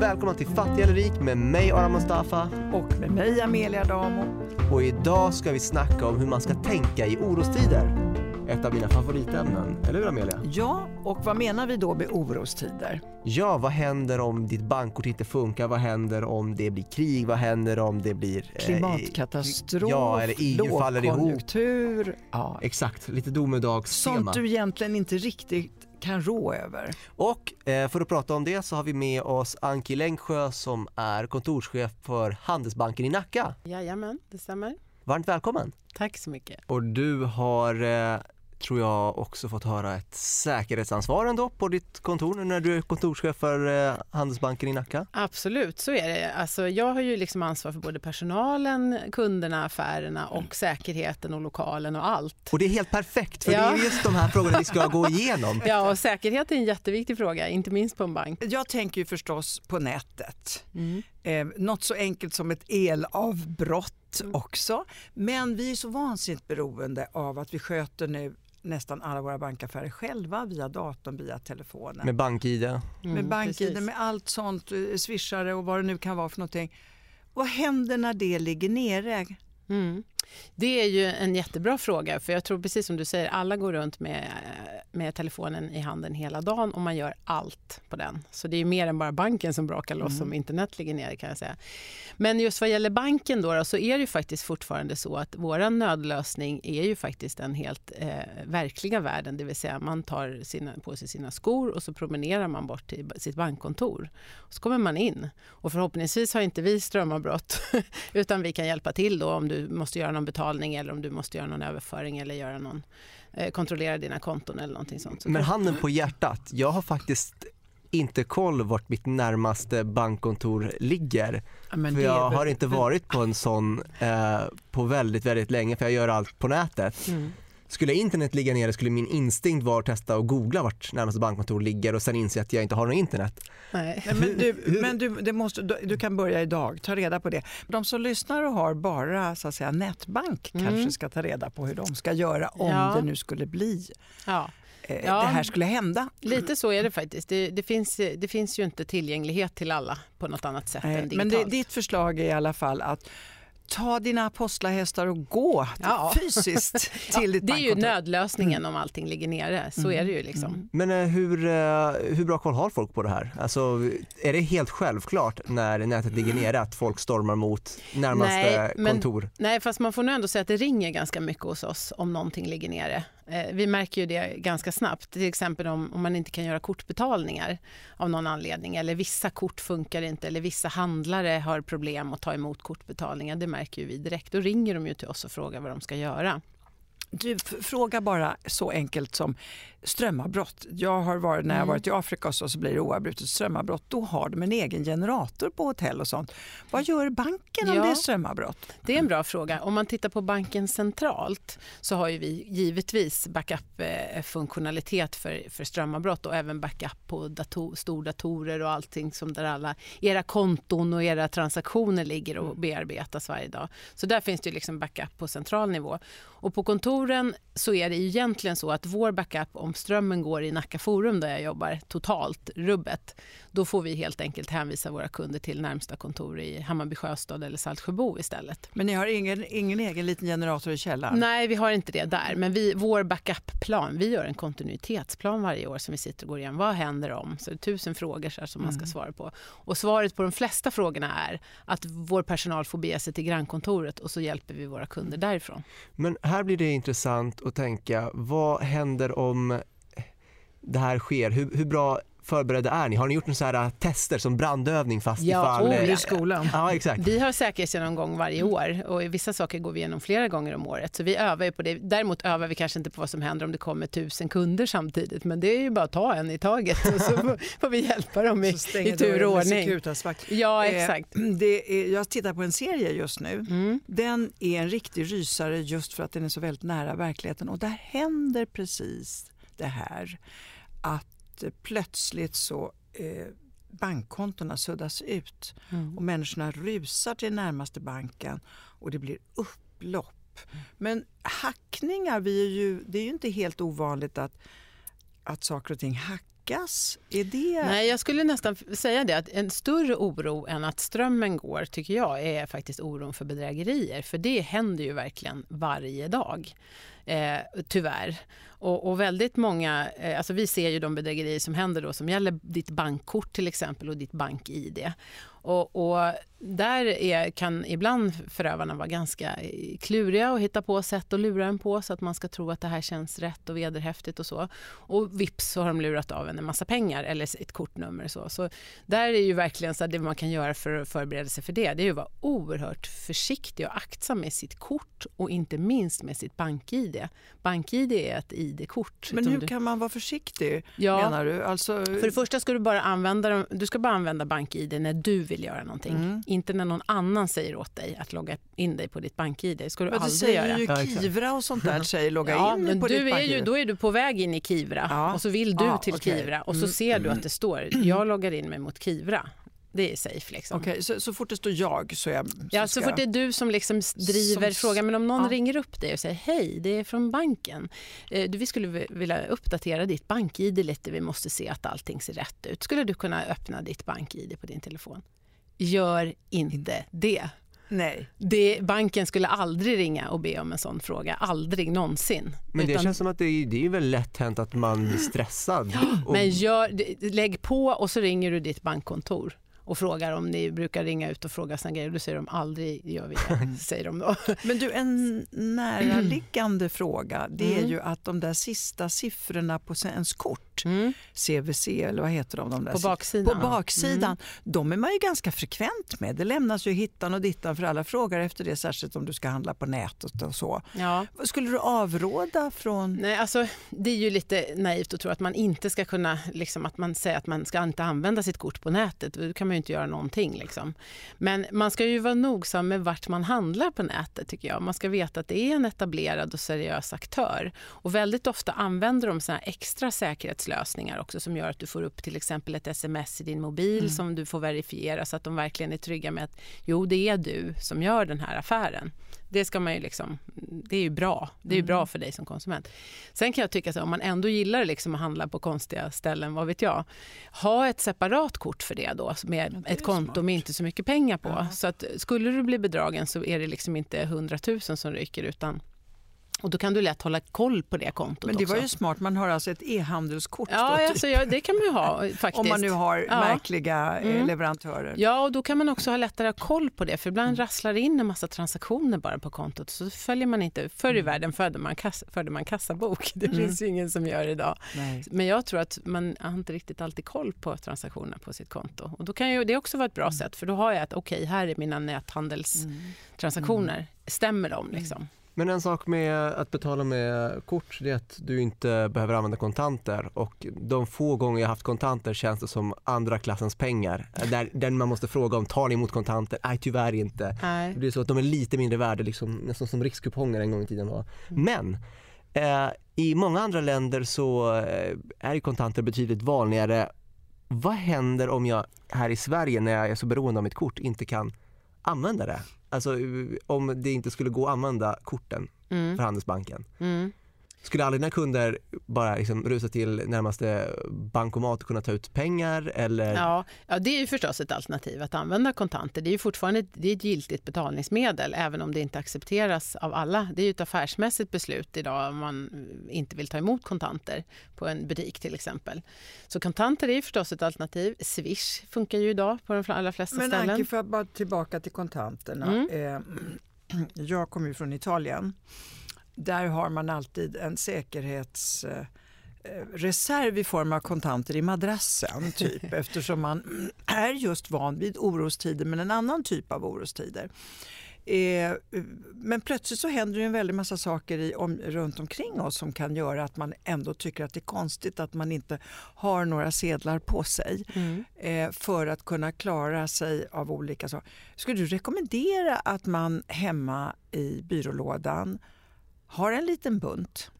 välkomna till Fattig eller rik med mig Aram Mustafa. Och med mig Amelia Damo. Och idag ska vi snacka om hur man ska tänka i orostider. Ett av mina favoritämnen, eller hur Amelia? Ja, och vad menar vi då med orostider? Ja, vad händer om ditt bankkort inte funkar? Vad händer om det blir krig? Vad händer om det blir eh, klimatkatastrof, ja, eller EU faller ihop? Ja. Exakt, lite domedagstema. Sånt du egentligen inte riktigt kan rå över. Och eh, för att prata om det så har vi med oss Anki Längsjö som är kontorschef för Handelsbanken i Nacka. Jajamän, det stämmer. Varmt välkommen! Tack så mycket. Och du har eh, tror jag också fått höra ett säkerhetsansvar ändå på ditt kontor när du är kontorschef för eh, Handelsbanken i Nacka? Absolut, så är det. Alltså, jag har ju liksom ansvar för både personalen, kunderna, affärerna och säkerheten och lokalen och allt. Och det är helt perfekt för ja. det är just de här frågorna vi ska gå igenom. Ja, och säkerhet är en jätteviktig fråga, inte minst på en bank. Jag tänker ju förstås på nätet. Mm. Eh, något så enkelt som ett elavbrott mm. också. Men vi är så vansinnigt beroende av att vi sköter nu nästan alla våra bankaffärer själva via datorn, via telefonen. Med BankID? Mm, med BankID, med allt sånt, eh, swishare och vad det nu kan vara för någonting. Vad händer när det ligger nere? Mm. Det är ju en jättebra fråga, för jag tror precis som du säger, alla går runt med, med telefonen i handen hela dagen och man gör allt på den. Så det är mer än bara banken som brakar loss mm. om internet ligger ner kan jag säga. Men just vad gäller banken då, då så är det ju faktiskt fortfarande så att vår nödlösning är ju faktiskt den helt eh, verkliga världen, det vill säga man tar sina, på sig sina skor och så promenerar man bort till sitt bankkontor. Och så kommer man in och förhoppningsvis har inte vi strömavbrott utan vi kan hjälpa till då om du måste göra någon betalning eller om du måste göra någon överföring eller göra någon, eh, kontrollera dina konton eller någonting sånt. Så Men handen på hjärtat, jag har faktiskt inte koll vart mitt närmaste bankkontor ligger. Ja, för jag har inte varit på en sån eh, på väldigt, väldigt länge för jag gör allt på nätet. Mm. Skulle internet ligga nere skulle min instinkt vara att testa och googla vart närmaste bankkontor ligger och sen inse att jag inte har något internet. Nej. Men, du, men du, det måste, du, kan börja idag, ta reda på det. De som lyssnar och har bara så att säga, nätbank mm. kanske ska ta reda på hur de ska göra om ja. det nu skulle bli ja. Eh, ja. det här skulle hända. Lite så är det faktiskt. Det, det, finns, det finns ju inte tillgänglighet till alla på något annat sätt Nej, än digitalt. Men det, ditt förslag är i alla fall att ta dina apostlahästar och gå ja. fysiskt till ditt Det är ju nödlösningen mm. om allting ligger nere. Så mm. är det ju. liksom. Mm. Men eh, hur, eh, hur bra koll har folk på det här? Alltså, är det helt självklart när nätet ligger nere att folk stormar mot närmaste nej, men, kontor? Nej, fast man får nog ändå säga att det ringer ganska mycket hos oss om någonting ligger nere. Eh, vi märker ju det ganska snabbt, till exempel om, om man inte kan göra kortbetalningar av någon anledning eller vissa kort funkar inte eller vissa handlare har problem att ta emot kortbetalningar. Det märker vi direkt. Då ringer de ju till oss och frågar vad de ska göra. Du, fråga bara så enkelt som strömavbrott. Jag har varit, när jag mm. varit i Afrika så, så blir det oavbrutet strömavbrott. Då har de en egen generator på hotell och sånt. Vad gör banken om ja, det är strömavbrott? Det är en bra fråga. Om man tittar på banken centralt så har ju vi givetvis backup-funktionalitet för, för strömavbrott och även backup på dator, stordatorer och allting som där alla era konton och era transaktioner ligger och bearbetas varje dag. Så där finns det liksom backup på central nivå. Och på kontoren så är det egentligen så att vår backup om strömmen går i Nacka Forum där jag jobbar totalt rubbet, då får vi helt enkelt hänvisa våra kunder till närmsta kontor i Hammarby Sjöstad eller Saltsjöbo istället. Men ni har ingen, ingen egen liten generator i källaren? Nej, vi har inte det där. Men vi, vår backup-plan, vi gör en kontinuitetsplan varje år som vi sitter och går igenom. Vad händer om? Så det är tusen frågor så som man ska mm. svara på. Och svaret på de flesta frågorna är att vår personal får bege sig till grannkontoret och så hjälper vi våra kunder därifrån. Men här blir det intressant intressant att tänka, vad händer om det här sker? Hur, hur bra förberedda är ni? Har ni gjort några äh, tester som brandövning fast ja, ifall... Oh, i skolan. Ja, exakt. Vi har säkerhetsgenomgång varje år och vissa saker går vi igenom flera gånger om året. Så vi övar ju på det. Däremot övar vi kanske inte på vad som händer om det kommer tusen kunder samtidigt. Men det är ju bara att ta en i taget och så får vi hjälpa dem i, i tur och ordning. Ja, eh, exakt. Eh, det är, jag tittar på en serie just nu. Mm. Den är en riktig rysare just för att den är så väldigt nära verkligheten och där händer precis det här att plötsligt så eh, bankkontona suddas ut mm. och människorna rusar till närmaste banken och det blir upplopp. Mm. Men hackningar, vi är ju, det är ju inte helt ovanligt att, att saker och ting hackas? Är det... Nej, jag skulle nästan säga det att en större oro än att strömmen går tycker jag är faktiskt oron för bedrägerier. För det händer ju verkligen varje dag. Eh, tyvärr. Och, och, väldigt många, eh, alltså vi ser ju de bedrägerier som händer då som gäller ditt bankkort till exempel och ditt bank-id. Och, och, där är, kan ibland förövarna vara ganska kluriga och hitta på sätt att lura en på så att man ska tro att det här känns rätt och vederhäftigt och så. Och vips så har de lurat av en en massa pengar eller ett kortnummer och så. Så där är ju verkligen så det man kan göra för att förbereda sig för det, det är att vara oerhört försiktig och aktsam med sitt kort och inte minst med sitt bank-id. Bank-id är ett id-kort. Men hur du... kan man vara försiktig ja, menar du? Alltså... För det första ska du bara använda, du ska bara använda bank-id när du vill göra någonting. Mm. Inte när någon annan säger åt dig att logga in dig på ditt bank-id. Det ska du men aldrig säger göra. ju Kivra och sånt där säger logga ja, in men på du ditt är ju, Då är du på väg in i Kivra ja. och så vill du ja, till okay. Kivra och så mm. ser du att det står jag loggar in mig mot Kivra. Det är safe. Liksom. Okay, så, så fort det står jag så är jag... Så ja, så fort det är du som liksom driver som... frågan. Men om någon ja. ringer upp dig och säger hej, det är från banken. Eh, vi skulle vilja uppdatera ditt bank-id lite. Vi måste se att allting ser rätt ut. Skulle du kunna öppna ditt bank-id på din telefon? Gör inte det. Nej. Det, banken skulle aldrig ringa och be om en sån fråga. Aldrig någonsin. Men det Utan, känns som att det är, det är väl lätt hänt att man blir stressad. Och... Men gör, lägg på och så ringer du ditt bankkontor och frågar om ni brukar ringa ut och fråga såna grejer. Då säger de aldrig gör vi det. säger de då. Men du, en näraliggande fråga det är mm. ju att de där sista siffrorna på ens kort, mm. CVC eller vad heter de? de där på baksidan. På baksidan. Mm. De är man ju ganska frekvent med. Det lämnas ju hittan och dittan för alla frågar efter det, särskilt om du ska handla på nätet och så. Ja. Skulle du avråda från? Nej, alltså det är ju lite naivt att tro att man inte ska kunna, liksom att man säger att man ska inte använda sitt kort på nätet. Då kan man inte göra någonting. Liksom. Men man ska ju vara nogsam med vart man handlar på nätet tycker jag. Man ska veta att det är en etablerad och seriös aktör. Och väldigt ofta använder de såna extra säkerhetslösningar också som gör att du får upp till exempel ett sms i din mobil mm. som du får verifiera så att de verkligen är trygga med att jo, det är du som gör den här affären. Det ska man ju liksom, det är ju bra. Det är ju bra mm. för dig som konsument. Sen kan jag tycka att om man ändå gillar liksom att handla på konstiga ställen, vad vet jag, ha ett separat kort för det då med ett konto smart. med inte så mycket pengar på. Ja. Så att skulle du bli bedragen så är det liksom inte hundratusen som ryker utan och då kan du lätt hålla koll på det kontot Men det också. var ju smart, man har alltså ett e-handelskort. Ja, då, typ. alltså, ja, det kan man ju ha faktiskt. Om man nu har ja. märkliga eh, mm. leverantörer. Ja, och då kan man också ha lättare koll på det, för ibland mm. rasslar det in en massa transaktioner bara på kontot. Så följer man inte, förr i mm. världen förde man, kass, förde man kassabok, det mm. finns ju ingen som gör idag. Nej. Men jag tror att man har inte riktigt alltid koll på transaktionerna på sitt konto. Och då kan ju det också vara ett bra mm. sätt, för då har jag att okej, okay, här är mina näthandelstransaktioner. Mm. Stämmer de liksom? Men en sak med att betala med kort det är att du inte behöver använda kontanter och de få gånger jag haft kontanter känns det som andra klassens pengar. Där, där man måste fråga om tar ni emot kontanter? Nej tyvärr inte. Nej. Det är så att de är lite mindre värde, liksom, nästan som rikskuponger en gång i tiden var. Mm. Men eh, i många andra länder så eh, är kontanter betydligt vanligare. Vad händer om jag här i Sverige när jag är så beroende av mitt kort inte kan använda det? Alltså om det inte skulle gå att använda korten mm. för Handelsbanken. Mm. Skulle alla dina kunder bara liksom rusa till närmaste bankomat och kunna ta ut pengar? Eller? Ja, ja, det är ju förstås ett alternativ att använda kontanter. Det är ju fortfarande det är ett giltigt betalningsmedel även om det inte accepteras av alla. Det är ju ett affärsmässigt beslut idag om man inte vill ta emot kontanter på en butik till exempel. Så kontanter är ju förstås ett alternativ. Swish funkar ju idag på de allra flesta Men, ställen. Men Anki, för att bara tillbaka till kontanterna. Mm. Eh, jag kommer ju från Italien där har man alltid en säkerhetsreserv i form av kontanter i madrassen typ eftersom man är just van vid orostider men en annan typ av orostider. Eh, men plötsligt så händer det en väldig massa saker i, om, runt omkring oss som kan göra att man ändå tycker att det är konstigt att man inte har några sedlar på sig mm. Eh, för att kunna klara sig av olika saker. Skulle du rekommendera att man hemma i byrålådan har en liten bunt.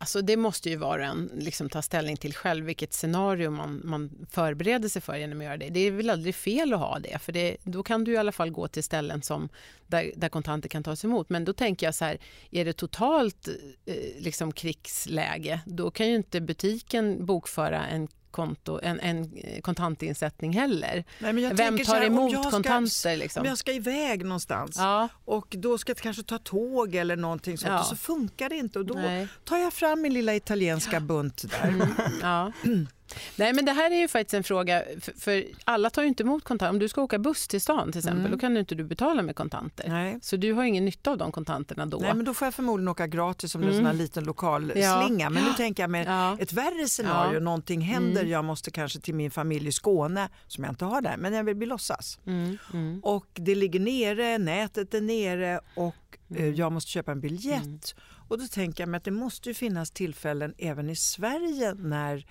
Alltså det måste ju var och en liksom ta ställning till själv vilket scenario man, man förbereder sig för genom att göra det. Det är väl aldrig fel att ha det, för det, då kan du i alla fall gå till ställen som, där, där kontanter kan tas emot. Men då tänker jag så här, är det totalt eh, liksom krigsläge, då kan ju inte butiken bokföra en konto, en, en kontantinsättning heller. Nej, Vem tar här, emot ska, kontanter? Liksom? Om jag ska iväg någonstans ja. och då ska jag kanske ta tåg eller någonting sånt ja. och så funkar det inte och då Nej. tar jag fram min lilla italienska bunt där. Mm. Ja. Nej, men det här är ju faktiskt en fråga, för, för, alla tar ju inte emot kontanter. Om du ska åka buss till stan till exempel, mm. då kan du inte du betala med kontanter. Nej. Så du har ingen nytta av de kontanterna då. Nej, men då får jag förmodligen åka gratis om mm. det är en sån här mm. liten lokal ja. slinga. Men nu tänker jag med ja. ett värre scenario, ja. någonting händer, mm. jag måste kanske till min familj i Skåne, som jag inte har där, men jag vill bli låtsas. Mm. mm. Och det ligger nere, nätet är nere och eh, jag måste köpa en biljett. Och då tänker jag mig att det måste finnas tillfällen även i Sverige när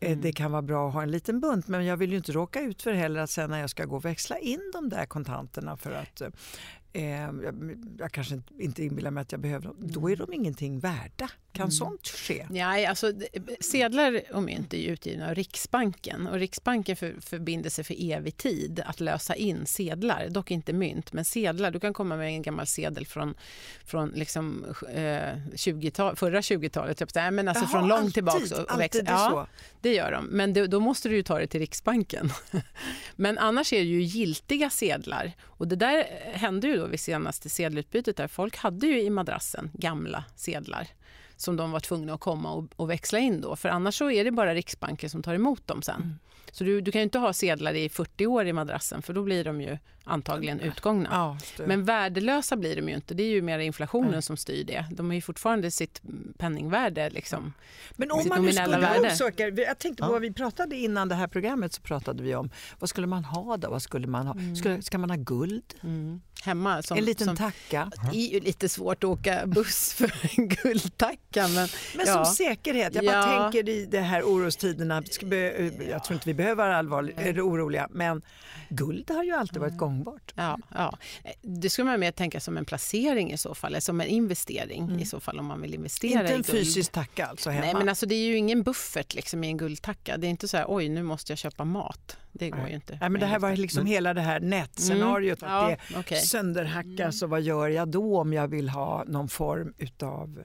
mm. Det kan vara bra att ha en liten bunt men jag vill ju inte råka ut för heller att sen när jag ska gå och växla in de där kontanterna för att eh, jag, jag, kanske inte inbillar mig att jag behöver dem. Då är de ingenting värda. Kan mm. sånt ske? Nej, alltså, sedlar och mynt är utgivna av Riksbanken och Riksbanken för, förbinder sig för evig tid att lösa in sedlar, dock inte mynt, men sedlar. Du kan komma med en gammal sedel från, från liksom, eh, 20 förra 20-talet, typ, men alltså Jaha, från långt tillbaka. Och, och växa. Ja, så. det gör de, men det, då måste du ju ta det till Riksbanken. men annars är det ju giltiga sedlar och det där hände ju då vid senaste sedelutbytet där folk hade ju i madrassen gamla sedlar som de var tvungna att komma och, och, växla in då. För annars så är det bara Riksbanken som tar emot dem sen. Mm. Så du, du kan inte ha sedlar i 40 år i madrassen för då blir de ju antagligen utgångna. Ja, Men värdelösa blir de ju inte. Det är ju mer inflationen Nej. som styr det. De har ju fortfarande sitt penningvärde. Liksom, Men om man nu skulle värde. Uppsöka, jag tänkte på vad vi pratade innan det här programmet så pratade vi om vad skulle man ha då? Vad skulle man ha? Mm. Skulle, ska man ha guld? Mm. Hemma? Som, en liten som, tacka? Det är ju lite svårt att åka buss för en guldtacka. Men, men ja. som säkerhet. Jag bara ja. tänker i de här orostiderna. Jag tror inte vi behöver vara allvarliga, oroliga men guld har ju alltid varit gång gångbart. Ja, ja. Det skulle man mer tänka som en placering i så fall, eller som en investering mm. i så fall om man vill investera Inte en fysisk tacka alltså hemma? Nej, men alltså det är ju ingen buffert liksom i en guldtacka. Det är inte så här, oj nu måste jag köpa mat. Det går Nej. ju inte. Nej, men det här var liksom men... hela det här nätscenariot, mm. att ja, det okay. sönderhackas och vad gör jag då om jag vill ha någon form utav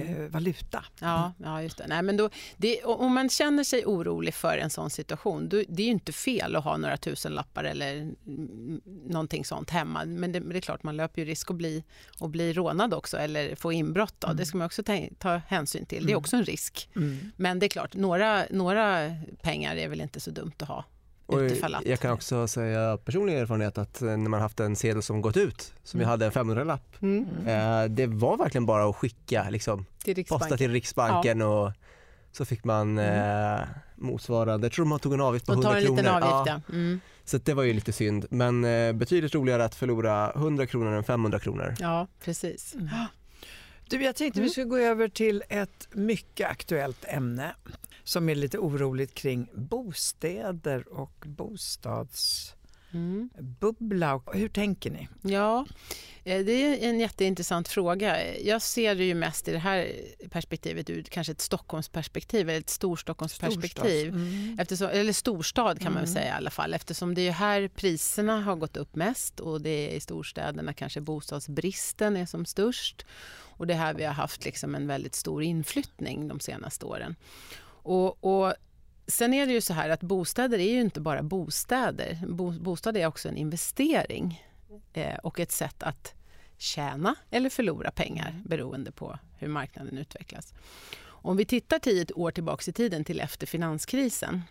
mm. eh, valuta. Ja, ja, just det. Nej, men då, det, om man känner sig orolig för en sån situation, då, det är ju inte fel att ha några tusenlappar eller någonting sånt hemma. Men det, det är klart, man löper ju risk att bli, att bli rånad också eller få inbrott. Då. Mm. Det ska man också ta, ta hänsyn till. Det är mm. också en risk. Mm. Men det är klart, några, några pengar är väl inte så dumt att ha. Och jag kan också säga personlig erfarenhet att när man haft en sedel som gått ut, som mm. vi hade en 500-lapp, mm. eh, det var verkligen bara att skicka, liksom, till posta till Riksbanken ja. och så fick man mm. eh, motsvarande, jag tror de tog en avgift på 100 kronor. En liten avgift, ja. ja. Mm. Så det var ju lite synd, men eh, betydligt roligare att förlora 100 kronor än 500 kronor. Ja, precis. Mm. Du, jag tänkte vi skulle gå över till ett mycket aktuellt ämne som är lite oroligt kring bostäder och bostadsbubbla. Mm. Hur tänker ni? Ja, eh, det är en jätteintressant fråga. Jag ser det ju mest i det här perspektivet ur kanske ett Stockholmsperspektiv, eller ett Storstockholmsperspektiv. Mm. Eftersom, eller storstad kan man mm. säga i alla fall, eftersom det är här priserna har gått upp mest och det är i storstäderna kanske bostadsbristen är som störst. Och det är här vi har haft liksom en väldigt stor inflyttning de senaste åren. Och, och Sen är det ju så här att bostäder är ju inte bara bostäder. Bo, bostad är också en investering eh, och ett sätt att tjäna eller förlora pengar beroende på hur marknaden utvecklas. Om vi tittar tio år tillbaka i tiden till efter finanskrisen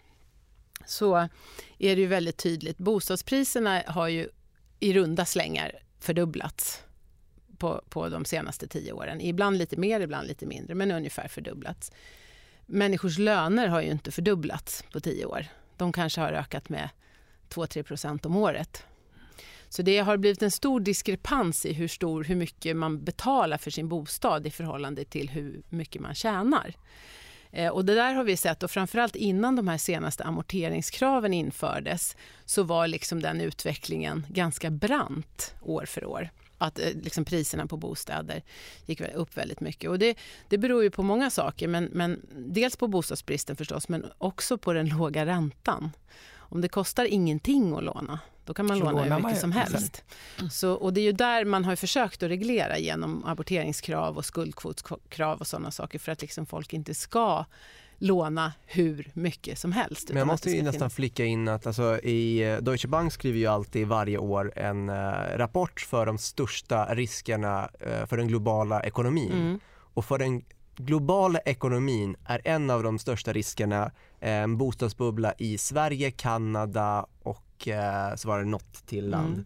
så är det ju väldigt tydligt. Bostadspriserna har ju i runda slängar fördubblats på, på de senaste tio åren. Ibland lite mer, ibland lite mindre, men ungefär fördubblats människors löner har ju inte fördubblats på tio år. De kanske har ökat med 2-3 procent om året. Så det har blivit en stor diskrepans i hur, stor, hur mycket man betalar för sin bostad i förhållande till hur mycket man tjänar. Eh, och det där har vi sett, och framförallt innan de här senaste amorteringskraven infördes så var liksom den utvecklingen ganska brant år för år att eh, liksom, priserna på bostäder gick upp väldigt mycket. Och det, det beror ju på många saker, men, men dels på bostadsbristen förstås, men också på den låga räntan. Om det kostar ingenting att låna, då kan man så låna hur mycket som helst. Så, och det är ju där man har försökt att reglera genom amorteringskrav och skuldkvotskrav och sådana saker för att liksom folk inte ska låna hur mycket som helst. Men jag måste ju nästan finnas. flicka in att alltså, i eh, Deutsche Bank skriver ju alltid varje år en uh, rapport för de största riskerna uh, för den globala ekonomin. Mm. Och för den globala ekonomin är en av de största riskerna en bostadsbubbla i Sverige, Kanada och uh, så var det något till land.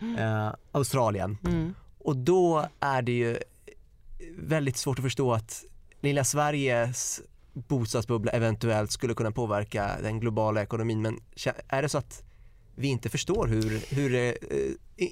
Mm. Australien. Mm. Och då är det ju väldigt svårt att förstå att lilla Sveriges bostadsbubbla eventuellt skulle kunna påverka den globala ekonomin. Men är det så att vi inte förstår hur, hur eh,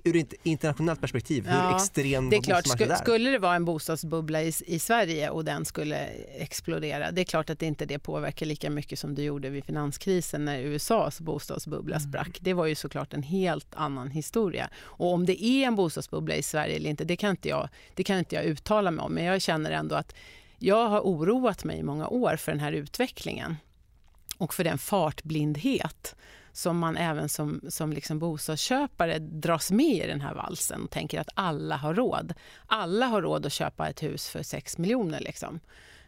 ur ett internationellt perspektiv, hur ja, extrem det är klart, sk. Skulle det vara en bostadsbubbla i, i, Sverige och den skulle explodera, det är klart att inte det påverkar lika mycket som det gjorde vid finanskrisen när USAs bostadsbubbla mm. sprack. Det var ju såklart en helt annan historia. Och om det är en bostadsbubbla i Sverige eller inte, det kan inte jag, det kan inte jag uttala mig om. Men jag känner ändå att jag har oroat mig i många år för den här utvecklingen och för den fartblindhet som man även som, som liksom bostadsköpare dras med i den här valsen och tänker att alla har råd. Alla har råd att köpa ett hus för 6 miljoner. Liksom.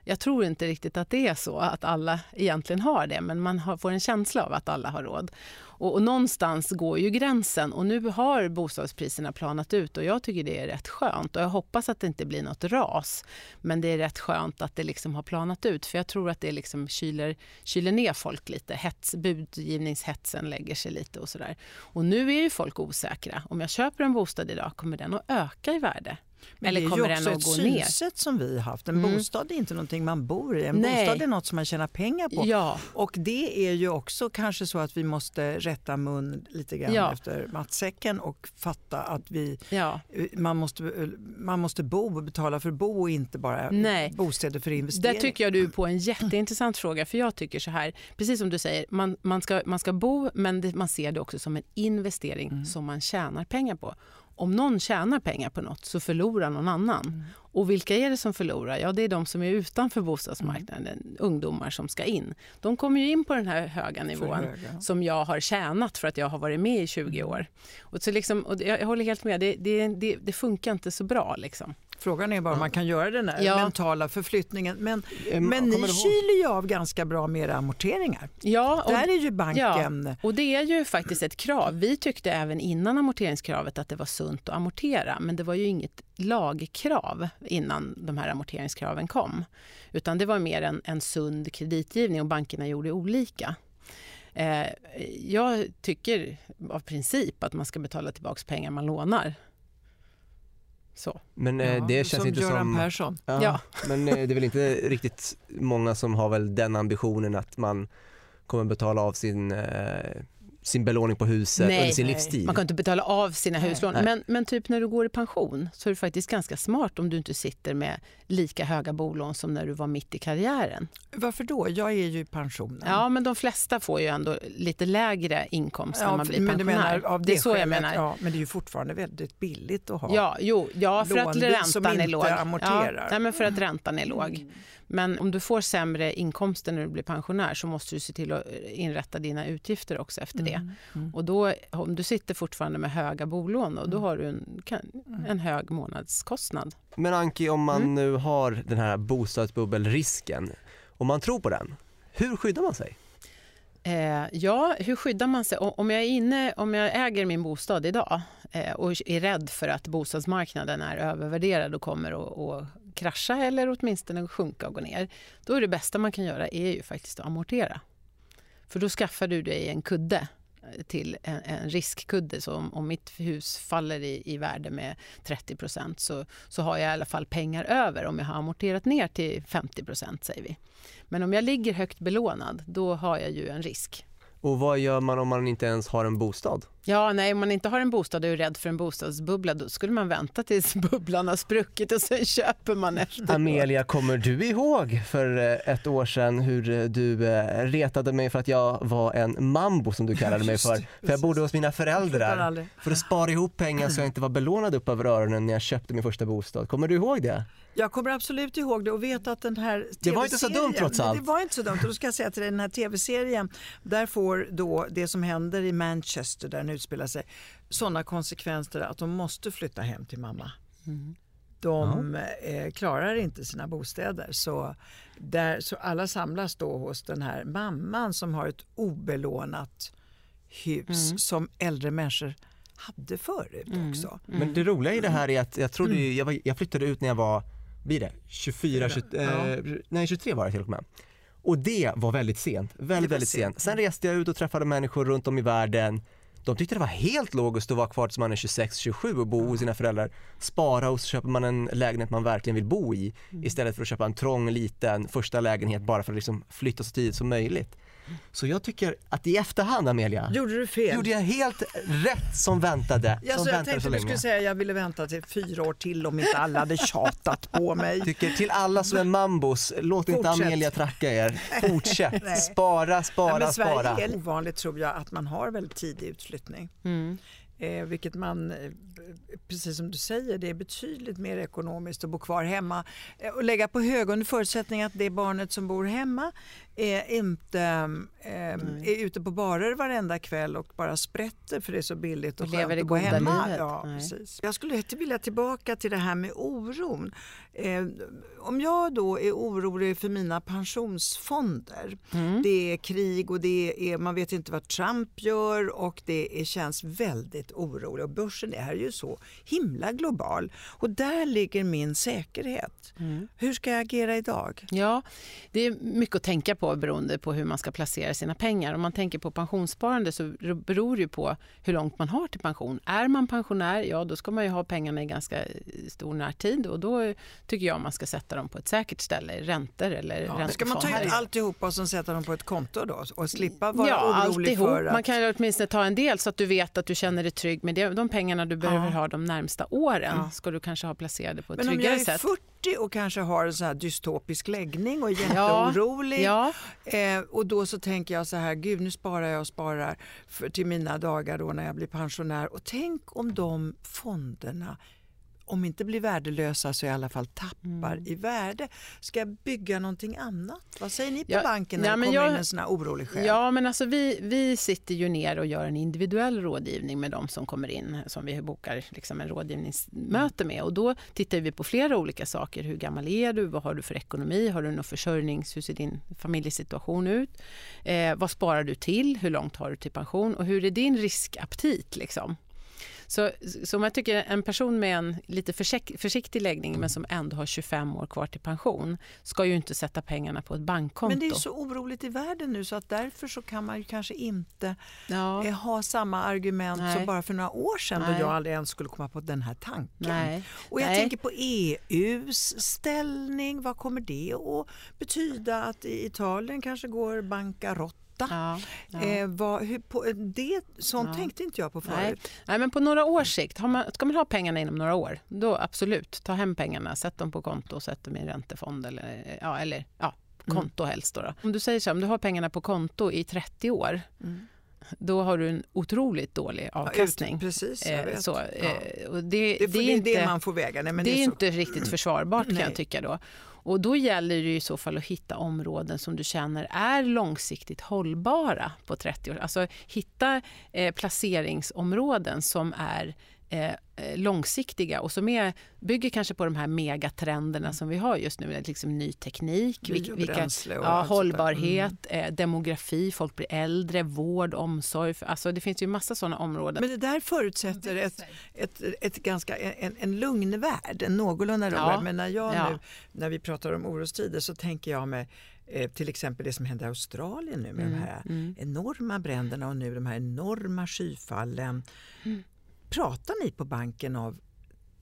Jag tror inte riktigt att det är så att alla egentligen har det, men man har, får en känsla av att alla har råd. Och, och, någonstans går ju gränsen och nu har bostadspriserna planat ut och jag tycker det är rätt skönt och jag hoppas att det inte blir något ras. Men det är rätt skönt att det liksom har planat ut för jag tror att det liksom kyler, kyler ner folk lite. Hets, budgivningshetsen lägger sig lite och sådär. Och nu är ju folk osäkra. Om jag köper en bostad idag, kommer den att öka i värde? Men Eller kommer det är också ett synsätt som vi har haft. En mm. bostad är inte någonting man bor i. En Nej. bostad är något som man tjänar pengar på. Ja. Och det är ju också kanske så att vi måste rätta mun lite grann ja. efter matsäcken och fatta att vi, ja. man, måste, man måste bo och betala för att bo och inte bara Nej. bostäder för investering. Där tycker jag du är på en jätteintressant fråga. För jag tycker så här, precis som du säger, man, man, ska, man ska bo men det, man ser det också som en investering mm. som man tjänar pengar på om någon tjänar pengar på något så förlorar någon annan. Mm. Och vilka är det som förlorar? Ja, det är de som är utanför bostadsmarknaden, mm. ungdomar som ska in. De kommer ju in på den här höga nivån höga. som jag har tjänat för att jag har varit med i 20 mm. år. Och så liksom, och jag håller helt med, det, det, det, det funkar inte så bra. Liksom. Frågan är bara om man kan göra den här ja. mentala förflyttningen. Men, mm, men ni kyler ju av ganska bra med era amorteringar. Ja, och, Där är ju banken... Ja, och det är ju faktiskt ett krav. Vi tyckte även innan amorteringskravet att det var sunt att amortera. Men det var ju inget lagkrav innan de här amorteringskraven kom. Utan det var mer en, en sund kreditgivning och bankerna gjorde olika. Eh, jag tycker av princip att man ska betala tillbaka pengar man lånar. Så. Men eh, ja, det känns som inte Göran som... Persson. Ja, ja. men eh, det är väl inte riktigt många som har väl den ambitionen att man kommer betala av sin eh, sin belåning på huset nej, under sin nej. livstid. Man kan inte betala av sina huslån. Men, men typ när du går i pension så är det faktiskt ganska smart om du inte sitter med lika höga bolån som när du var mitt i karriären. Varför då? Jag är ju i pensionen. Ja, men de flesta får ju ändå lite lägre inkomst ja, när man blir pensionär. Menar, av det, det är så jag menar. Ja, men det är ju fortfarande väldigt billigt att ha ja, jo, ja, för lån att räntan är låg. Amorterar. Ja, nej, men för att räntan är låg. Mm. Men om du får sämre inkomster när du blir pensionär så måste du se till att inrätta dina utgifter också efter det. Mm. Mm. Och då, om du sitter fortfarande med höga bolån, och då mm. har du en, mm. en hög månadskostnad. Men Anki, om man mm. nu har den här bostadsbubbelrisken, om man tror på den, hur skyddar man sig? Eh, ja, hur skyddar man sig? Om jag, är inne, om jag äger min bostad idag eh, Eh, och är rädd för att bostadsmarknaden är övervärderad och kommer att krascha eller åtminstone sjunka och gå ner, då är det bästa man kan göra är ju faktiskt att amortera. För då skaffar du dig en kudde eh, till en, en riskkudde. Så om, om, mitt hus faller i, i värde med 30 så, så har jag i alla fall pengar över om jag har amorterat ner till 50 säger vi. Men om jag ligger högt belånad, då har jag ju en risk. Och vad gör man om man inte ens har en bostad? Ja, nej, om man inte har en bostad och är rädd för en bostadsbubbla då skulle man vänta tills bubblan har spruckit och sen köper man efteråt. Amelia, kommer du ihåg för eh, ett år sedan hur eh, du eh, retade mig för att jag var en mambo som du kallade mig för? För jag bodde hos mina föräldrar för att spara ihop pengar så jag inte var belånad upp över öronen när jag köpte min första bostad. Kommer du ihåg det? Jag kommer absolut ihåg det och vet att den här Det var inte så dumt trots allt. Det var inte så dumt och då ska jag säga till dig, den här tv-serien, där får då det som händer i Manchester där den utspelar sig sådana konsekvenser att de måste flytta hem till mamma. Mm. de eh, klarar inte sina bostäder. Så, där, så alla samlas då hos den här mamman som har ett obelånat hus mm. som äldre människor hade förut mm. också. Mm. Men det roliga i det här är att jag trodde ju, jag, var, jag flyttade ut när jag var, blir det, 24, 20, ja. eh, nej 23 var det till och med. Och det var väldigt sent, väldigt, väldigt sent. Sen reste jag ut och träffade människor runt om i världen. De tyckte det var helt logiskt att vara kvar tills man är 26-27 och bo hos sina föräldrar. Spara och så köper man en lägenhet man verkligen vill bo i mm. istället för att köpa en trång liten första lägenhet bara för att liksom flytta så tidigt som möjligt. Så jag tycker att i efterhand Amelia, gjorde du fel? Gjorde jag helt rätt som väntade. Ja, som så jag tänkte du skulle säga jag ville vänta till fyra år till om inte alla hade tjatat på mig. Tycker till alla som är mambos, låt Fortsätt. inte Amelia tracka er. Fortsätt, spara, spara, Nej, men Sverige spara. är ovanligt tror jag att man har väldigt tidig utflyttning. Mm. Eh, vilket man, eh, precis som du säger, det är betydligt mer ekonomiskt att bo kvar hemma eh, och lägga på hög under förutsättning att det barnet som bor hemma är inte eh, är ute på barer varenda kväll och bara sprätter för det är så billigt och, och lever det goda hemma. Livet. Ja, precis. Jag skulle vilja tillbaka till det här med oron. Eh, om jag då är orolig för mina pensionsfonder, mm. det är krig och det är, man vet inte vad Trump gör och det är, känns väldigt oroligt och börsen är ju så himla global och där ligger min säkerhet. Mm. Hur ska jag agera idag? Ja, det är mycket att tänka på beroende på hur man ska placera sina pengar. Om man tänker på pensionssparande så beror det på hur långt man har till pension. Är man pensionär, ja då ska man ju ha pengarna i ganska stor närtid och då tycker jag man ska sätta dem på ett säkert ställe, räntor eller ja, Ska man ta ut alltihopa och sen sätta dem på ett konto då och slippa vara ja, orolig alltihop. för att... Man kan ju åtminstone ta en del så att du vet att du känner dig trygg med det. de pengarna du behöver ja. ha de närmsta åren ja. ska du kanske ha placerade på ett Men tryggare sätt. Men om jag är 40 och kanske har en så här dystopisk läggning och är jätteorolig ja. Eh, och då så tänker jag så här, gud nu sparar jag och sparar för, till mina dagar då när jag blir pensionär och tänk om de fonderna om inte blir värdelösa så i alla fall tappar mm. i värde. Ska jag bygga någonting annat? Vad säger ni på ja, banken när ja, det kommer jag, in en sån här orolig själ? Ja, men alltså vi, vi sitter ju ner och gör en individuell rådgivning med de som kommer in som vi bokar liksom en rådgivningsmöte med. Och då tittar vi på flera olika saker. Hur gammal är du? Vad har du för ekonomi? Har du någon försörjnings... Hur ser din familjesituation ut? Eh, vad sparar du till? Hur långt har du till pension? Och hur är din riskaptit? Liksom? Så, så jag tycker en person med en lite försikt, försiktig läggning men som ändå har 25 år kvar till pension ska ju inte sätta pengarna på ett bankkonto. Men det är så oroligt i världen nu så att därför så kan man ju kanske inte ja. Eh, ha samma argument Nej. som bara för några år sedan Nej. då jag aldrig ens skulle komma på den här tanken. Nej. Och jag tänker på EUs ställning. Vad kommer det att betyda att Italien kanske går bankarott Ja, ja. Eh, vad, hur, på, det, sånt ja. tänkte inte jag på förut. Nej. Nej, men på några års sikt, har man, ska man ha pengarna inom några år, då absolut, ta hem pengarna, sätt dem på konto, sätt dem i en räntefond eller, ja, eller ja, mm. konto mm. helst. Då, då, Om du säger så, om du har pengarna på konto i 30 år, mm då har du en otroligt dålig avkastning. Ja, precis, jag eh, vet. Så, ja. Eh, och det, det, det, är inte, det man får väga. Nej, men det, är, är inte riktigt försvarbart kan jag tycka då. Och då gäller det i så fall att hitta områden som du känner är långsiktigt hållbara på 30 år. Alltså hitta eh, placeringsområden som är Eh, eh, långsiktiga och som är, bygger kanske på de här megatrenderna som vi har just nu. Liksom ny teknik, vilka, ja, hållbarhet, mm. eh, demografi, folk blir äldre, vård, omsorg. Alltså det finns ju massa sådana områden. Men det där förutsätter ett, ett, ett ganska, en, en lugn värld, en någorlunda lugn ja. Men när, jag ja. nu, när vi pratar om orostider så tänker jag mig eh, till exempel det som händer i Australien nu med mm. de här mm. enorma bränderna och nu de här enorma skyfallen. Mm. Pratar ni på banken av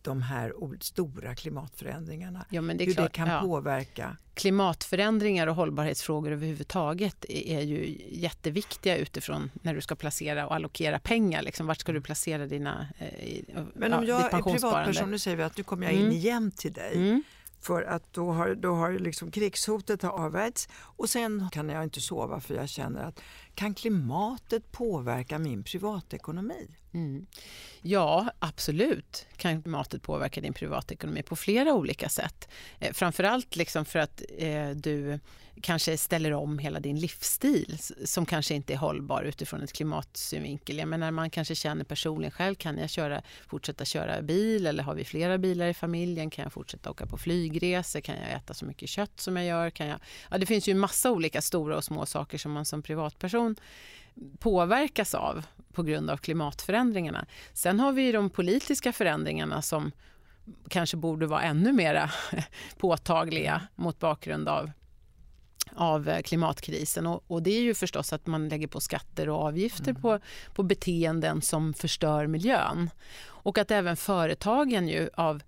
de här stora klimatförändringarna? Ja, det hur klart, det kan ja. påverka? Klimatförändringar och hållbarhetsfrågor överhuvudtaget är ju jätteviktiga utifrån när du ska placera och allokera pengar. Liksom, vart ska du placera dina eh, Men om ja, jag är privatperson, nu säger vi att nu kommer jag in mm. igen till dig. Mm. För att då har, då har liksom krigshotet avvärjts och sen kan jag inte sova för jag känner att Kan klimatet påverka min privatekonomi? Mm. Ja, absolut kan klimatet påverka din privatekonomi på flera olika sätt. Eh, framförallt liksom för att eh, du kanske ställer om hela din livsstil som kanske inte är hållbar utifrån ett klimatsynvinkel. Jag menar, man kanske känner personligen själv, kan jag köra, fortsätta köra bil eller har vi flera bilar i familjen? Kan jag fortsätta åka på flygresor? Kan jag äta så mycket kött som jag gör? Kan jag, ja, det finns ju en massa olika stora och små saker som man som privatperson påverkas av på grund av klimatförändringarna. Sen har vi de politiska förändringarna som kanske borde vara ännu mer påtagliga mot bakgrund av av eh, klimatkrisen. Och, och, det är ju förstås att man lägger på skatter och avgifter mm. på, på beteenden som förstör miljön. Och att även företagen ju av,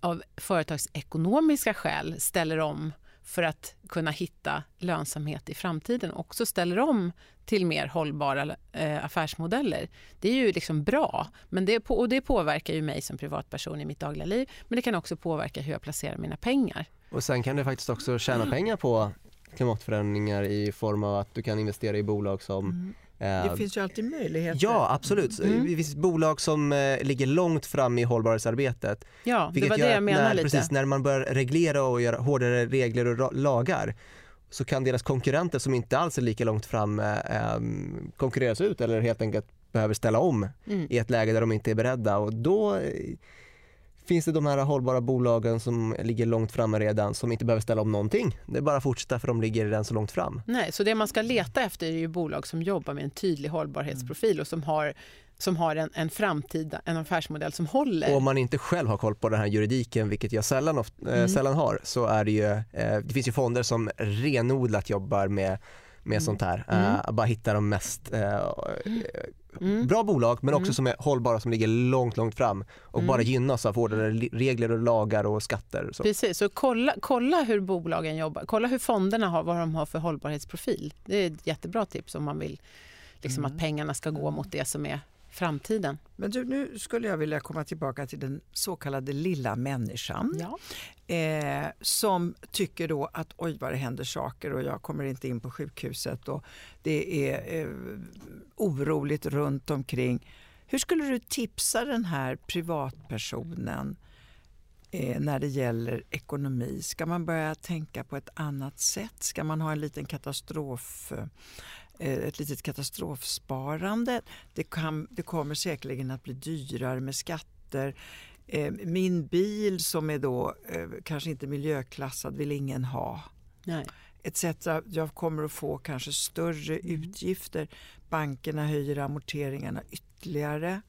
av företagsekonomiska skäl ställer om för att kunna hitta lönsamhet i framtiden också ställer om till mer hållbara eh, affärsmodeller. Det är ju liksom bra men det, och det påverkar ju mig som privatperson i mitt dagliga liv men det kan också påverka hur jag placerar mina pengar. Och sen kan du faktiskt också tjäna pengar på klimatförändringar i form av att du kan investera i bolag som mm. Det eh, finns ju alltid möjligheter. Ja, absolut. Mm. Det finns bolag som eh, ligger långt fram i hållbarhetsarbetet. Ja, det var det jag menade lite. Precis, när man börjar reglera och göra hårdare regler och lagar så kan deras konkurrenter som inte alls är lika långt fram eh, konkurreras ut eller helt enkelt behöver ställa om mm. i ett läge där de inte är beredda och då finns det de här hållbara bolagen som ligger långt framme redan som inte behöver ställa om någonting. Det är bara att fortsätta för de ligger redan så långt fram. Nej, så det man ska leta efter är ju bolag som jobbar med en tydlig hållbarhetsprofil och som har som har en, en framtida en affärsmodell som håller. Och om man inte själv har koll på den här juridiken, vilket jag sällan, of, eh, mm. sällan har, så är det ju, eh, det finns ju fonder som renodlat jobbar med med mm. sånt här. Mm. Uh, bara hitta de mest uh, mm. bra bolag men också mm. som är hållbara som ligger långt, långt fram och bara mm. gynnas av hårdare regler och lagar och skatter. Och så. Precis, så kolla, kolla hur bolagen jobbar, kolla hur fonderna har, vad de har för hållbarhetsprofil. Det är ett jättebra tips om man vill liksom, att pengarna ska gå mot det som är framtiden. Men du, nu skulle jag vilja komma tillbaka till den så kallade lilla människan. Ja. Eh, som tycker då att oj vad det händer saker och jag kommer inte in på sjukhuset och det är eh, oroligt runt omkring. Hur skulle du tipsa den här privatpersonen eh, när det gäller ekonomi? Ska man börja tänka på ett annat sätt? Ska man ha en liten katastrof Eh, ett litet katastrofsparande. Det, kan, det kommer säkerligen att bli dyrare med skatter. Eh, min bil som är då eh, kanske inte miljöklassad vill ingen ha. Nej. Etc. Jag kommer att få kanske större mm. utgifter. Bankerna höjer amorteringarna ytterligare.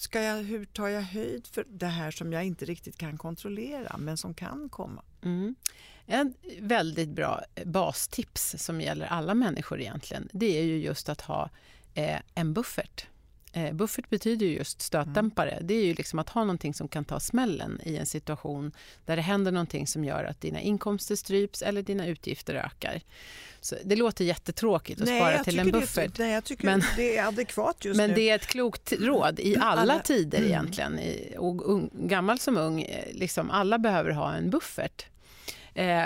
Ska jag, hur tar jag höjd för det här som jag inte riktigt kan kontrollera men som kan komma? Mm. En väldigt bra eh, bastips som gäller alla människor egentligen, det är ju just att ha eh, en buffert. Eh, buffert betyder ju just stötdämpare. Mm. Det är ju liksom att ha någonting som kan ta smällen i en situation där det händer någonting som gör att dina inkomster stryps eller dina utgifter ökar. Så det låter jättetråkigt att nej, spara till en buffert. Det, nej, jag tycker men, det är adekvat just men nu. Det är ett klokt råd i alla, alla tider mm. egentligen. Och ung, gammal som ung, eh, liksom alla behöver ha en buffert. Eh,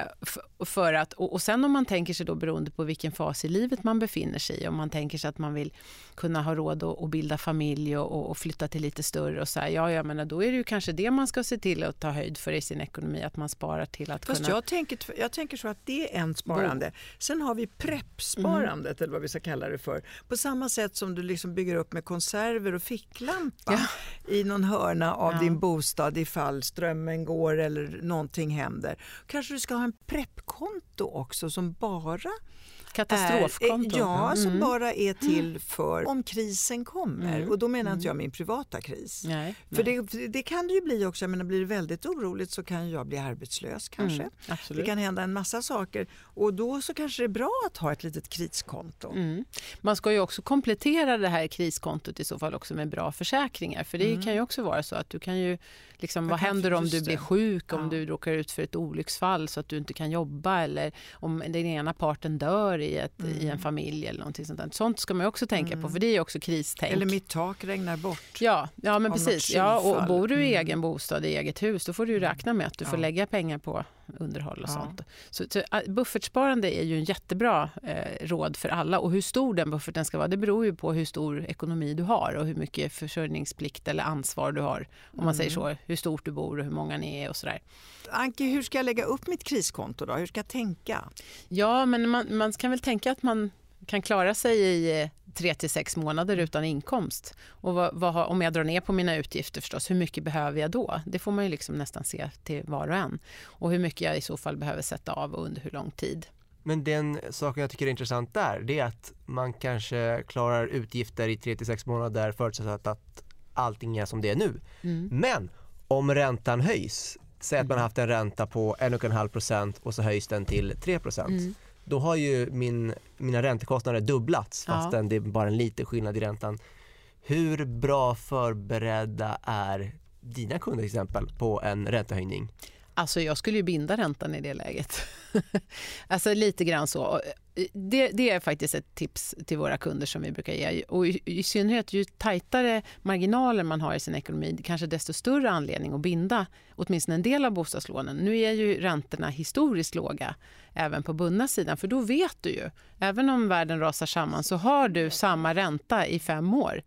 för att, och, sen om man tänker sig då beroende på vilken fas i livet man befinner sig i, om man tänker sig att man vill kunna ha råd att, bilda familj och, och, flytta till lite större och så här, ja, jag menar, då är det ju kanske det man ska se till att ta höjd för i sin ekonomi, att man sparar till att Fast kunna... Jag tänker, jag tänker så att det är en sparande. Sen har vi preppsparandet, mm. eller vad vi ska kalla det för. På samma sätt som du liksom bygger upp med konserver och ficklampa ja. i någon hörna av ja. din bostad ifall strömmen går eller någonting händer. Kanske du ska ha en preppkonto också som bara Katastrofkonto? Är, ja, mm. som bara är till för om krisen kommer. Mm. Och då menar inte jag mm. min privata kris. Nej, för nej. Det, det, kan det ju bli också. Jag menar, blir det väldigt oroligt så kan jag bli arbetslös kanske. Mm, det kan hända en massa saker och då så kanske det är bra att ha ett litet kriskonto. Mm. Man ska ju också komplettera det här kriskontot i så fall också med bra försäkringar. För det mm. kan ju också vara så att du kan ju liksom, vad händer om du blir sjuk, om ja. du råkar ut för ett olycksfall så att du inte kan jobba eller om den ena parten dör i, ett, mm. i en mm. familj eller någonting sånt där. Sånt ska man också tänka mm. på för det är också kristänk. Eller mitt tak regnar bort. Ja, ja men precis. Ja, och bor du i mm. egen bostad i eget hus då får du räkna med att du får lägga pengar på underhåll och ja. sånt. Så, så, äh, buffertsparande är ju en jättebra eh, råd för alla och hur stor den bufferten ska vara det beror ju på hur stor ekonomi du har och hur mycket försörjningsplikt eller ansvar du har. Om man mm. säger så, hur stort du bor och hur många ni är och sådär. Anke, hur ska jag lägga upp mitt kriskonto då? Hur ska jag tänka? Ja, men man, man kan väl tänka att man kan klara sig i eh, tre till sex månader utan inkomst. Och vad, vad, om jag drar ner på mina utgifter förstås, hur mycket behöver jag då? Det får man ju liksom nästan se till var och en. Och hur mycket jag i så fall behöver sätta av och under hur lång tid. Men den saken jag tycker är intressant där, det är att man kanske klarar utgifter i tre till sex månader förutsatt att allting är som det är nu. Mm. Men om räntan höjs, säg att man har haft en ränta på 1,5% och så höjs den till 3% mm då har ju min, mina räntekostnader dubblats fastän ja. det är bara en liten skillnad i räntan. Hur bra förberedda är dina kunder till exempel på en räntehöjning? Alltså jag skulle ju binda räntan i det läget. alltså lite grann så. Eh, det, det, är faktiskt ett tips till våra kunder som vi brukar ge. Och i, i, synnerhet ju tajtare marginaler man har i sin ekonomi, kanske desto större anledning att binda åtminstone en del av bostadslånen. Nu är ju räntorna historiskt låga även på bundna sidan, för då vet du ju, även om världen rasar samman så har du samma ränta i fem år.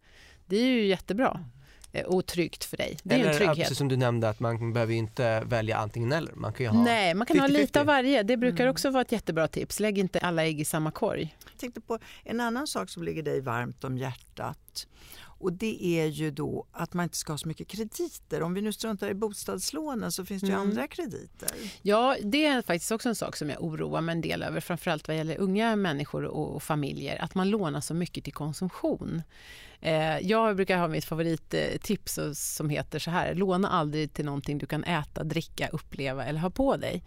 Det är ju jättebra. Eh, otryggt för dig. Det är eller, en trygghet. Precis som du nämnde att man behöver inte välja antingen eller. Man kan ha Nej, man kan 50 -50. ha lite av varje. Det brukar mm. också vara ett jättebra tips. Lägg inte alla ägg i samma korg. Jag tänkte på en annan sak som ligger dig varmt om hjärtat. Och det är ju då att man inte ska ha så mycket krediter. Om vi nu struntar i bostadslånen så finns det ju mm. andra krediter. Ja, det är faktiskt också en sak som jag oroar mig en del över, framförallt vad gäller unga människor och familjer, att man lånar så mycket till konsumtion. Eh, jag brukar ha mitt favorittips som heter så här, låna aldrig till någonting du kan äta, dricka, uppleva eller ha på dig.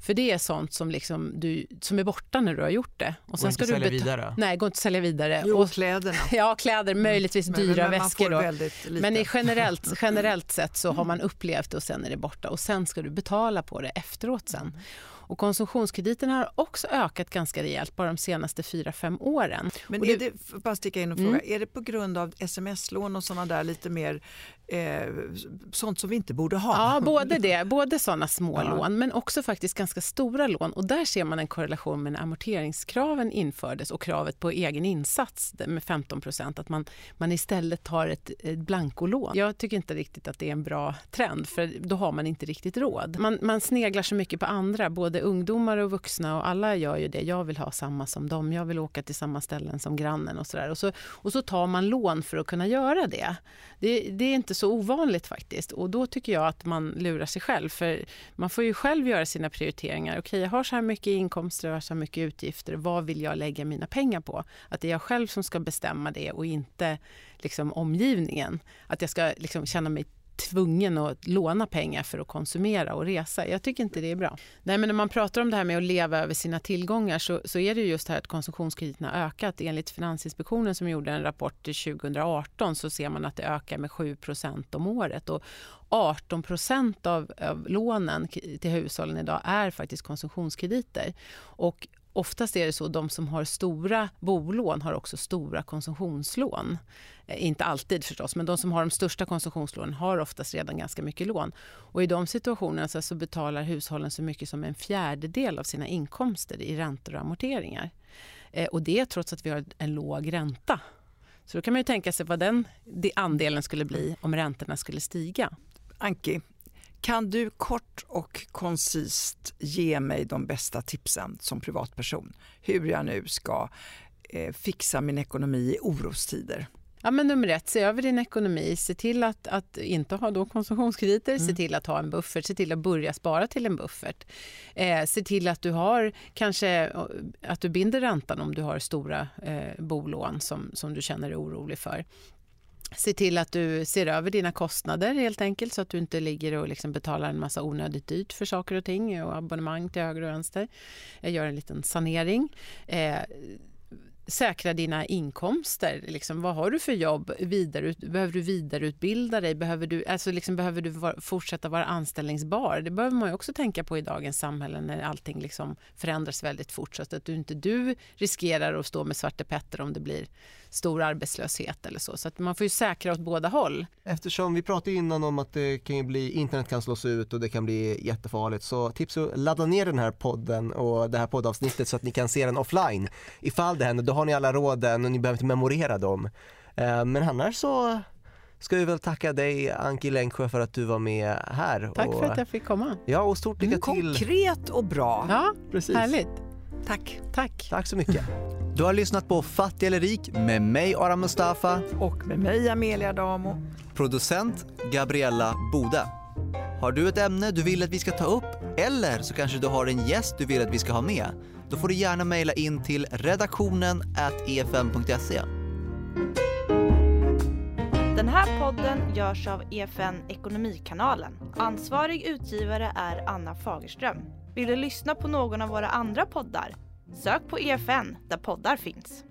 För det är sånt som, liksom du, som är borta när du har gjort det. Och sen går ska inte att sälja vidare? Nej, går inte att sälja vidare. Jo, och kläderna. Ja, kläder, möjligtvis mm. dyra men, men väskor. Då. Men i generellt, generellt sett så har man upplevt det och sen är det borta. Och sen ska du betala på det efteråt sen. Mm. Och konsumtionskrediterna har också ökat ganska rejält bara de senaste 4-5 åren. Men är det, bara sticka in och fråga, mm. är det på grund av sms-lån och sådana där lite mer eh, sånt som vi inte borde ha? Ja, både det, både sådana små ja. lån men också faktiskt ganska stora lån och där ser man en korrelation med när amorteringskraven infördes och kravet på egen insats med 15 procent, att man, man istället tar ett, ett blankolån. Jag tycker inte riktigt att det är en bra trend för då har man inte riktigt råd. Man, man sneglar så mycket på andra, både ungdomar och vuxna och alla gör ju det. Jag vill ha samma som dem, jag vill åka till samma ställen som grannen och sådär. Och så, och så tar man lån för att kunna göra det. det. Det är inte så så ovanligt faktiskt och då tycker jag att man lurar sig själv för man får ju själv göra sina prioriteringar. Okej, okay, jag har så här mycket inkomster och så här mycket utgifter. Vad vill jag lägga mina pengar på? Att det är jag själv som ska bestämma det och inte liksom omgivningen. Att jag ska liksom känna mig tvungen att låna pengar för att konsumera och resa. Jag tycker inte det är bra. Nej, men när man pratar om det här med att leva över sina tillgångar så, så är det just här att konsumtionskrediterna har ökat. Enligt Finansinspektionen som gjorde en rapport 2018 så ser man att det ökar med 7% om året. Och 18 av, av lånen till hushållen idag är faktiskt konsumtionskrediter. Och Oftast är det så att de som har stora bolån har också stora konsumtionslån. Eh, inte alltid förstås, men de som har de största konsumtionslånen har oftast redan ganska mycket lån. Och I de situationerna så, betalar hushållen så mycket som en fjärdedel av sina inkomster i räntor och amorteringar. Eh, och det trots att vi har en låg ränta. Så då kan man ju tänka sig vad den andelen skulle bli om räntorna skulle stiga. Anki, kan du kort och koncist ge mig de bästa tipsen som privatperson hur jag nu ska eh, fixa min ekonomi i orostider? Ja, men nummer ett, se över din ekonomi. Se till att, att inte ha då konsumtionskrediter, mm. se till att ha en buffert, se till att börja spara till en buffert. Eh, se till att du har kanske att du binder räntan om du har stora eh, bolån som, som du känner dig orolig för. Se till att du ser över dina kostnader helt enkelt så att du inte ligger och liksom betalar en massa onödigt dyrt för saker och ting och abonnemang till höger och vänster. Jag gör en liten sanering. Eh, säkra dina inkomster. Liksom, vad har du för jobb? Vidare, behöver du vidareutbilda dig? Behöver du, alltså liksom, behöver du var, fortsätta vara anställningsbar? Det behöver man ju också tänka på i dagens samhälle när allting liksom förändras väldigt fort så att du inte du riskerar att stå med Svarte Petter om det blir stor arbetslöshet eller så. Så att man får ju säkra åt båda håll. Eftersom vi pratade innan om att det kan bli, internet kan slås ut och det kan bli jättefarligt så tips att ladda ner den här podden och det här poddavsnittet så att ni kan se den offline. Ifall det händer, då har ni alla råden och ni behöver inte memorera dem. Eh, men annars så ska vi väl tacka dig Anki Längsjö för att du var med här. Tack och, för att jag fick komma. Ja, och stort lycka till. Konkret och bra. Ja, Precis. härligt. Tack. Tack. Tack så mycket. Du har lyssnat på Fattig eller rik med mig Aram Mustafa. Och med mig Amelia Damo. Producent Gabriella Bode. Har du ett ämne du vill att vi ska ta upp eller så kanske du har en gäst du vill att vi ska ha med? Då får du gärna mejla in till redaktionen efm.se. Den här podden görs av EFN Ekonomikanalen. Ansvarig utgivare är Anna Fagerström. Vill du lyssna på någon av våra andra poddar? Sök på EFN där poddar finns.